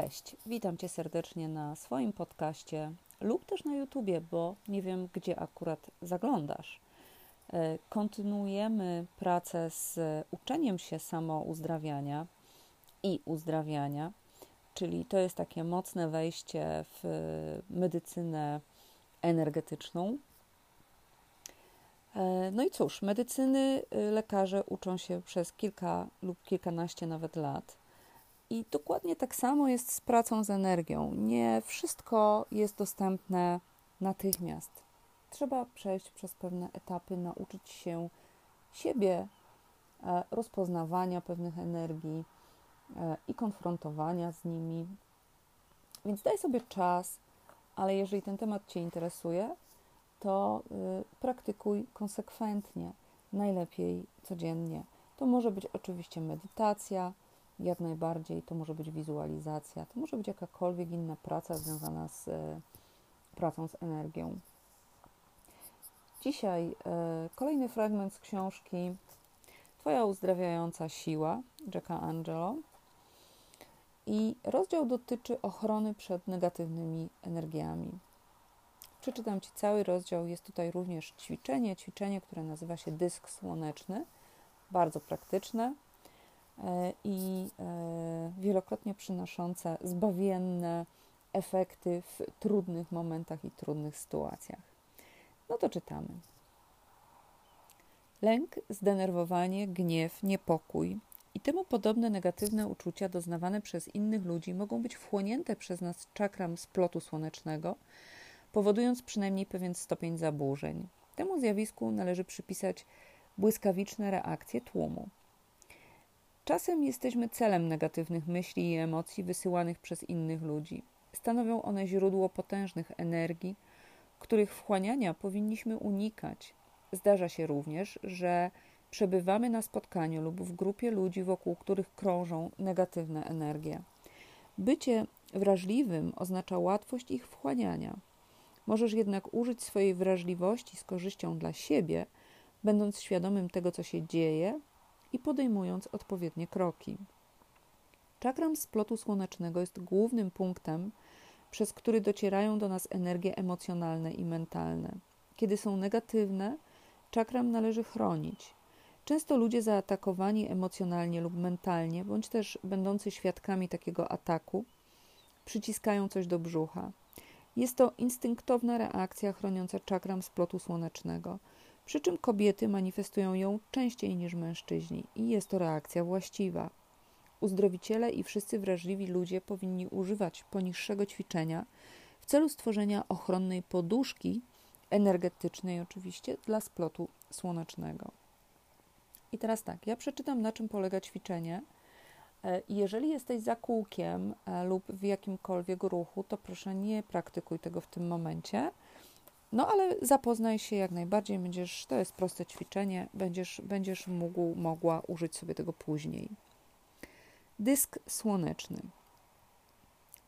Cześć, witam Cię serdecznie na swoim podcaście lub też na YouTubie, bo nie wiem, gdzie akurat zaglądasz. E, kontynuujemy pracę z uczeniem się samouzdrawiania i uzdrawiania, czyli to jest takie mocne wejście w medycynę energetyczną. E, no i cóż, medycyny y, lekarze uczą się przez kilka lub kilkanaście nawet lat i dokładnie tak samo jest z pracą z energią. Nie wszystko jest dostępne natychmiast. Trzeba przejść przez pewne etapy, nauczyć się siebie, e, rozpoznawania pewnych energii e, i konfrontowania z nimi. Więc daj sobie czas, ale jeżeli ten temat Cię interesuje, to y, praktykuj konsekwentnie, najlepiej codziennie. To może być oczywiście medytacja, jak najbardziej to może być wizualizacja, to może być jakakolwiek inna praca związana z e, pracą z energią. Dzisiaj e, kolejny fragment z książki Twoja uzdrawiająca siła Jacka Angelo. I rozdział dotyczy ochrony przed negatywnymi energiami. Przeczytam Ci cały rozdział. Jest tutaj również ćwiczenie, ćwiczenie, które nazywa się dysk słoneczny. Bardzo praktyczne i e, wielokrotnie przynoszące zbawienne efekty w trudnych momentach i trudnych sytuacjach. No to czytamy. Lęk, zdenerwowanie, gniew, niepokój i temu podobne negatywne uczucia doznawane przez innych ludzi mogą być wchłonięte przez nas czakram splotu słonecznego, powodując przynajmniej pewien stopień zaburzeń. Temu zjawisku należy przypisać błyskawiczne reakcje tłumu. Czasem jesteśmy celem negatywnych myśli i emocji wysyłanych przez innych ludzi. Stanowią one źródło potężnych energii, których wchłaniania powinniśmy unikać. Zdarza się również, że przebywamy na spotkaniu lub w grupie ludzi, wokół których krążą negatywne energie. Bycie wrażliwym oznacza łatwość ich wchłaniania. Możesz jednak użyć swojej wrażliwości z korzyścią dla siebie, będąc świadomym tego, co się dzieje i podejmując odpowiednie kroki. Czakram splotu słonecznego jest głównym punktem, przez który docierają do nas energie emocjonalne i mentalne. Kiedy są negatywne, czakram należy chronić. Często ludzie zaatakowani emocjonalnie lub mentalnie, bądź też będący świadkami takiego ataku, przyciskają coś do brzucha. Jest to instynktowna reakcja chroniąca czakram splotu słonecznego – przy czym kobiety manifestują ją częściej niż mężczyźni i jest to reakcja właściwa. Uzdrowiciele i wszyscy wrażliwi ludzie powinni używać poniższego ćwiczenia w celu stworzenia ochronnej poduszki, energetycznej oczywiście, dla splotu słonecznego. I teraz tak, ja przeczytam na czym polega ćwiczenie. E, jeżeli jesteś za kółkiem e, lub w jakimkolwiek ruchu, to proszę nie praktykuj tego w tym momencie no ale zapoznaj się jak najbardziej, będziesz, to jest proste ćwiczenie, będziesz, będziesz mógł, mogła użyć sobie tego później. Dysk słoneczny.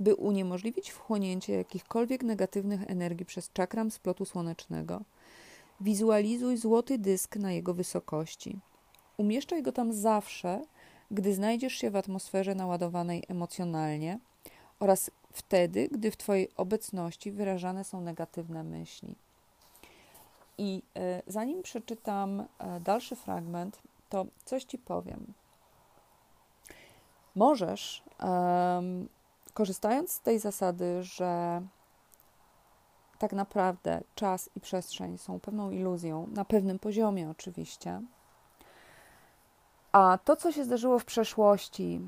By uniemożliwić wchłonięcie jakichkolwiek negatywnych energii przez czakram splotu słonecznego, wizualizuj złoty dysk na jego wysokości. Umieszczaj go tam zawsze, gdy znajdziesz się w atmosferze naładowanej emocjonalnie oraz wtedy, gdy w Twojej obecności wyrażane są negatywne myśli. I e, zanim przeczytam e, dalszy fragment, to coś Ci powiem. Możesz, korzystając z tej zasady, że tak naprawdę czas i przestrzeń są pewną iluzją, na pewnym poziomie oczywiście, a to, co się zdarzyło w przeszłości,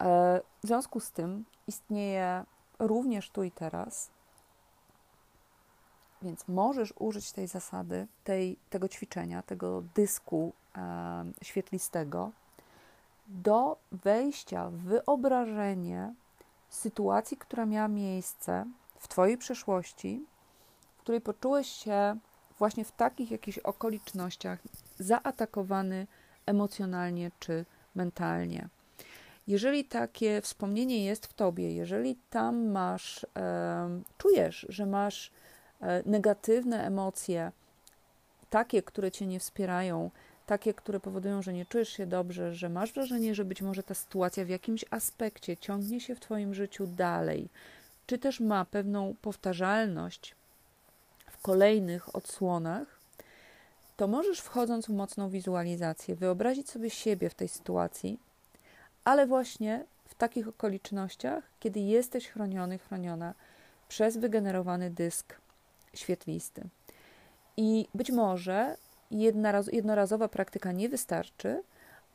w związku z tym istnieje również tu i teraz. Więc możesz użyć tej zasady, tej, tego ćwiczenia, tego dysku e, świetlistego do wejścia w wyobrażenie sytuacji, która miała miejsce w Twojej przeszłości, w której poczułeś się właśnie w takich jakichś okolicznościach zaatakowany emocjonalnie czy mentalnie. Jeżeli takie wspomnienie jest w tobie, jeżeli tam masz, e, czujesz, że masz e, negatywne emocje, takie, które cię nie wspierają, takie, które powodują, że nie czujesz się dobrze, że masz wrażenie, że być może ta sytuacja w jakimś aspekcie ciągnie się w Twoim życiu dalej, czy też ma pewną powtarzalność w kolejnych odsłonach, to możesz wchodząc w mocną wizualizację wyobrazić sobie siebie w tej sytuacji, ale właśnie w takich okolicznościach, kiedy jesteś chroniony, chroniona przez wygenerowany dysk świetlisty. I być może jednorazowa praktyka nie wystarczy,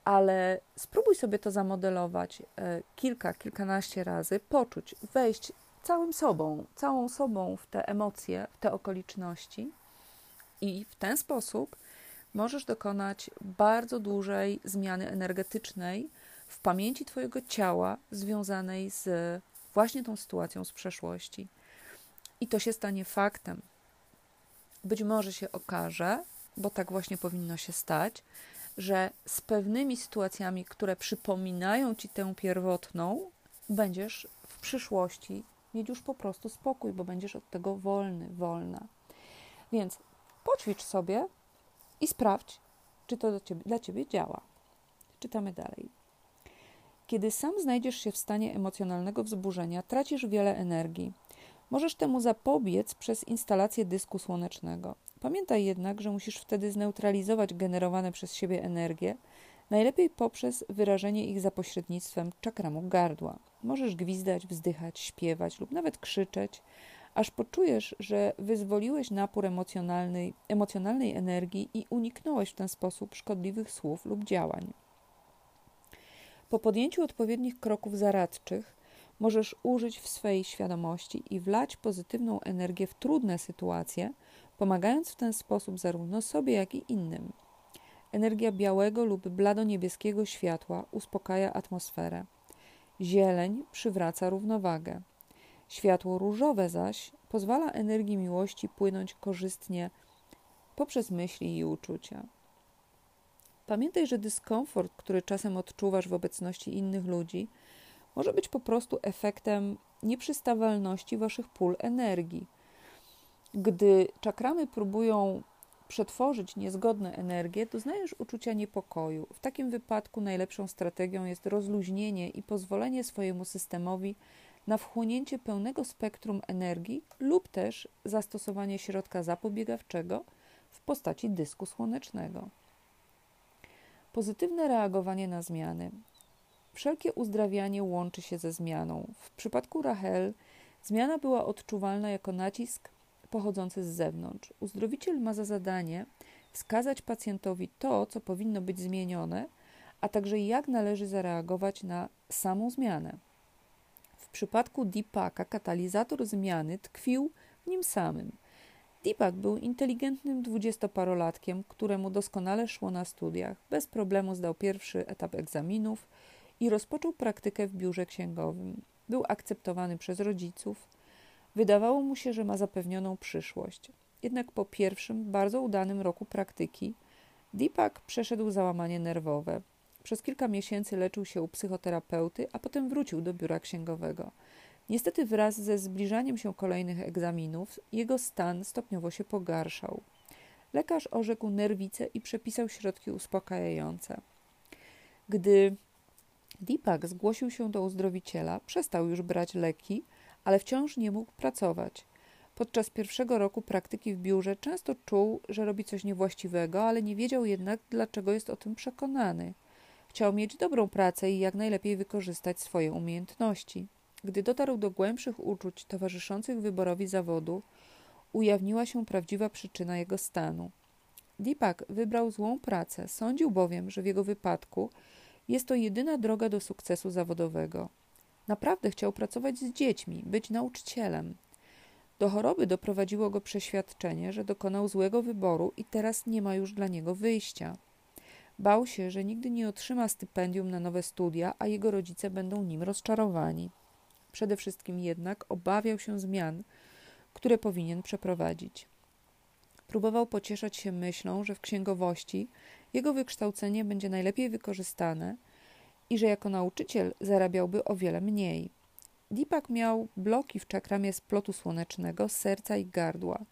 ale spróbuj sobie to zamodelować e, kilka, kilkanaście razy, poczuć, wejść całym sobą, całą sobą w te emocje, w te okoliczności i w ten sposób możesz dokonać bardzo dużej zmiany energetycznej w pamięci Twojego ciała związanej z właśnie tą sytuacją z przeszłości. I to się stanie faktem. Być może się okaże, bo tak właśnie powinno się stać, że z pewnymi sytuacjami, które przypominają ci tę pierwotną, będziesz w przyszłości mieć już po prostu spokój, bo będziesz od tego wolny, wolna. Więc poćwicz sobie i sprawdź, czy to dla ciebie, dla ciebie działa. Czytamy dalej. Kiedy sam znajdziesz się w stanie emocjonalnego wzburzenia, tracisz wiele energii. Możesz temu zapobiec przez instalację dysku słonecznego. Pamiętaj jednak, że musisz wtedy zneutralizować generowane przez siebie energie, najlepiej poprzez wyrażenie ich za pośrednictwem czakramu gardła. Możesz gwizdać, wzdychać, śpiewać lub nawet krzyczeć, aż poczujesz, że wyzwoliłeś napór emocjonalnej, emocjonalnej energii i uniknąłeś w ten sposób szkodliwych słów lub działań. Po podjęciu odpowiednich kroków zaradczych możesz użyć w swej świadomości i wlać pozytywną energię w trudne sytuacje, pomagając w ten sposób zarówno sobie, jak i innym. Energia białego lub blado-niebieskiego światła uspokaja atmosferę. Zieleń przywraca równowagę. Światło różowe zaś pozwala energii miłości płynąć korzystnie poprzez myśli i uczucia. Pamiętaj, że dyskomfort, który czasem odczuwasz w obecności innych ludzi, może być po prostu efektem nieprzystawalności waszych pól energii. Gdy czakramy próbują przetworzyć niezgodne energie, doznajesz uczucia niepokoju. W takim wypadku najlepszą strategią jest rozluźnienie i pozwolenie swojemu systemowi na wchłonięcie pełnego spektrum energii lub też zastosowanie środka zapobiegawczego w postaci dysku słonecznego. Pozytywne reagowanie na zmiany. Wszelkie uzdrawianie łączy się ze zmianą. W przypadku Rachel zmiana była odczuwalna jako nacisk pochodzący z zewnątrz. Uzdrowiciel ma za zadanie wskazać pacjentowi to, co powinno być zmienione, a także jak należy zareagować na samą zmianę. W przypadku Deepaka katalizator zmiany tkwił w nim samym. Deepak był inteligentnym dwudziestoparolatkiem, któremu doskonale szło na studiach. Bez problemu zdał pierwszy etap egzaminów i rozpoczął praktykę w biurze księgowym. Był akceptowany przez rodziców. Wydawało mu się, że ma zapewnioną przyszłość. Jednak po pierwszym, bardzo udanym roku praktyki, Deepak przeszedł załamanie nerwowe. Przez kilka miesięcy leczył się u psychoterapeuty, a potem wrócił do biura księgowego. Niestety wraz ze zbliżaniem się kolejnych egzaminów jego stan stopniowo się pogarszał. Lekarz orzekł nerwicę i przepisał środki uspokajające. Gdy Deepak zgłosił się do uzdrowiciela, przestał już brać leki, ale wciąż nie mógł pracować. Podczas pierwszego roku praktyki w biurze często czuł, że robi coś niewłaściwego, ale nie wiedział jednak, dlaczego jest o tym przekonany. Chciał mieć dobrą pracę i jak najlepiej wykorzystać swoje umiejętności. Gdy dotarł do głębszych uczuć towarzyszących wyborowi zawodu, ujawniła się prawdziwa przyczyna jego stanu. Deepak wybrał złą pracę, sądził bowiem, że w jego wypadku jest to jedyna droga do sukcesu zawodowego. Naprawdę chciał pracować z dziećmi, być nauczycielem. Do choroby doprowadziło go przeświadczenie, że dokonał złego wyboru i teraz nie ma już dla niego wyjścia. Bał się, że nigdy nie otrzyma stypendium na nowe studia, a jego rodzice będą nim rozczarowani. Przede wszystkim jednak obawiał się zmian, które powinien przeprowadzić. Próbował pocieszać się myślą, że w księgowości jego wykształcenie będzie najlepiej wykorzystane i że jako nauczyciel zarabiałby o wiele mniej. Deepak miał bloki w czakramie splotu słonecznego, serca i gardła.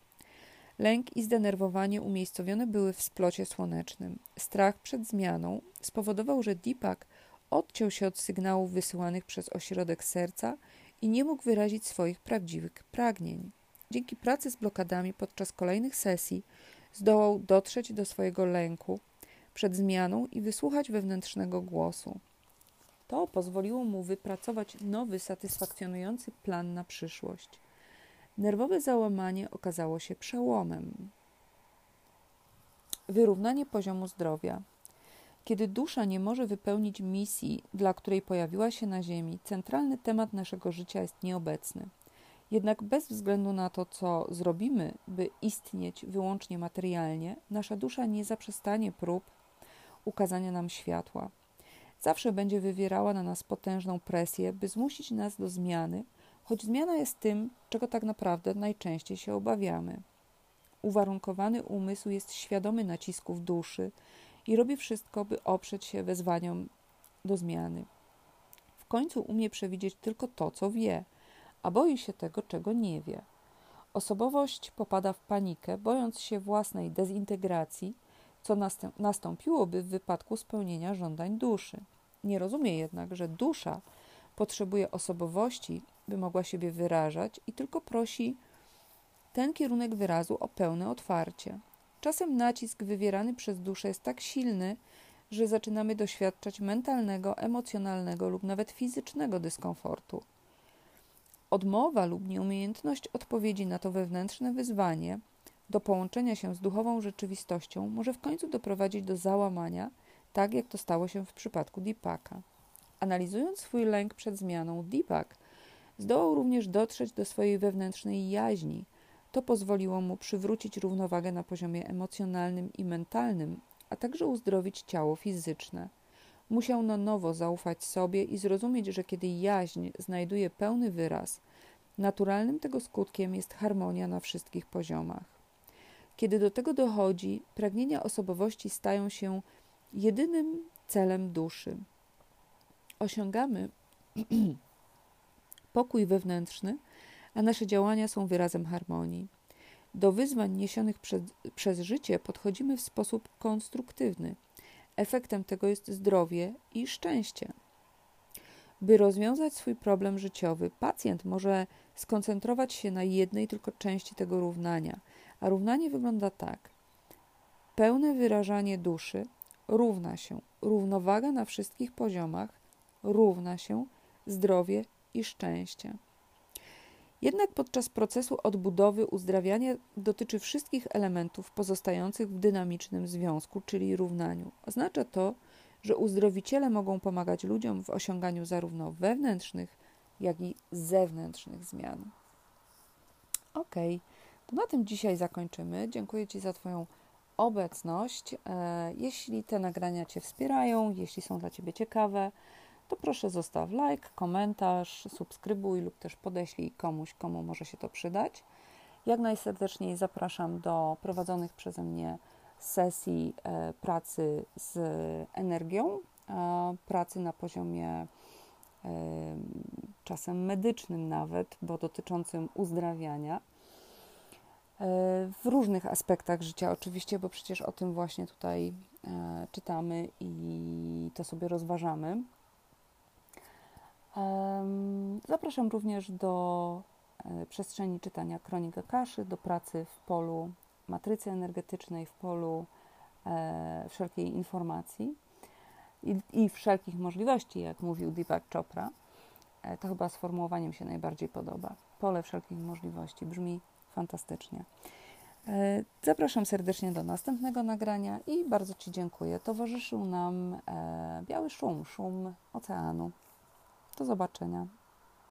Lęk i zdenerwowanie umiejscowione były w splocie słonecznym. Strach przed zmianą spowodował, że Deepak odciął się od sygnałów wysyłanych przez ośrodek serca i nie mógł wyrazić swoich prawdziwych pragnień. Dzięki pracy z blokadami podczas kolejnych sesji zdołał dotrzeć do swojego lęku przed zmianą i wysłuchać wewnętrznego głosu. To pozwoliło mu wypracować nowy, satysfakcjonujący plan na przyszłość. Nerwowe załamanie okazało się przełomem. Wyrównanie poziomu zdrowia. Kiedy dusza nie może wypełnić misji, dla której pojawiła się na Ziemi, centralny temat naszego życia jest nieobecny. Jednak bez względu na to, co zrobimy, by istnieć wyłącznie materialnie, nasza dusza nie zaprzestanie prób ukazania nam światła. Zawsze będzie wywierała na nas potężną presję, by zmusić nas do zmiany, choć zmiana jest tym, czego tak naprawdę najczęściej się obawiamy. Uwarunkowany umysł jest świadomy nacisków duszy i robi wszystko, by oprzeć się wezwaniom do zmiany. W końcu umie przewidzieć tylko to, co wie, a boi się tego, czego nie wie. Osobowość popada w panikę, bojąc się własnej dezintegracji, co nastąpiłoby w wypadku spełnienia żądań duszy. Nie rozumie jednak, że dusza potrzebuje osobowości, by mogła siebie wyrażać i tylko prosi ten kierunek wyrazu o pełne otwarcie. Czasem nacisk wywierany przez duszę jest tak silny, że zaczynamy doświadczać mentalnego, emocjonalnego lub nawet fizycznego dyskomfortu. Odmowa lub nieumiejętność odpowiedzi na to wewnętrzne wyzwanie do połączenia się z duchową rzeczywistością może w końcu doprowadzić do załamania, tak jak to stało się w przypadku Deepaka. Analizując swój lęk przed zmianą, Deepak zdołał również dotrzeć do swojej wewnętrznej jaźni. To pozwoliło mu przywrócić równowagę na poziomie emocjonalnym i mentalnym, a także uzdrowić ciało fizyczne. Musiał na nowo zaufać sobie i zrozumieć, że kiedy jaźń znajduje pełny wyraz, naturalnym tego skutkiem jest harmonia na wszystkich poziomach. Kiedy do tego dochodzi, pragnienia osobowości stają się jedynym celem duszy. Osiągamy pokój wewnętrzny, a nasze działania są wyrazem harmonii. Do wyzwań niesionych przez, przez życie podchodzimy w sposób konstruktywny. Efektem tego jest zdrowie i szczęście. By rozwiązać swój problem życiowy, pacjent może skoncentrować się na jednej tylko części tego równania, a równanie wygląda tak: pełne wyrażanie duszy równa się równowaga na wszystkich poziomach, równa się zdrowie i szczęście. Jednak podczas procesu odbudowy uzdrawianie dotyczy wszystkich elementów pozostających w dynamicznym związku, czyli równaniu. Oznacza to, że uzdrowiciele mogą pomagać ludziom w osiąganiu zarówno wewnętrznych, jak i zewnętrznych zmian. Ok, to na tym dzisiaj zakończymy. Dziękuję Ci za Twoją obecność. E, jeśli te nagrania Cię wspierają, jeśli są dla Ciebie ciekawe, to proszę zostaw like, komentarz, subskrybuj lub też podeślij komuś, komu może się to przydać. Jak najserdeczniej zapraszam do prowadzonych przeze mnie sesji e, pracy z energią, pracy na poziomie e, czasem medycznym nawet, bo dotyczącym uzdrawiania w różnych aspektach życia, oczywiście, bo przecież o tym właśnie tutaj e, czytamy i to sobie rozważamy. Zapraszam również do e, przestrzeni czytania Kronika Kaszy, do pracy w polu matrycy energetycznej, w polu e, wszelkiej informacji i, i wszelkich możliwości, jak mówił Deepak Chopra. To chyba sformułowaniem się najbardziej podoba. Pole wszelkich możliwości brzmi fantastycznie. E, zapraszam serdecznie do następnego nagrania i bardzo Ci dziękuję. Towarzyszył nam e, biały szum, szum oceanu. Do zobaczenia.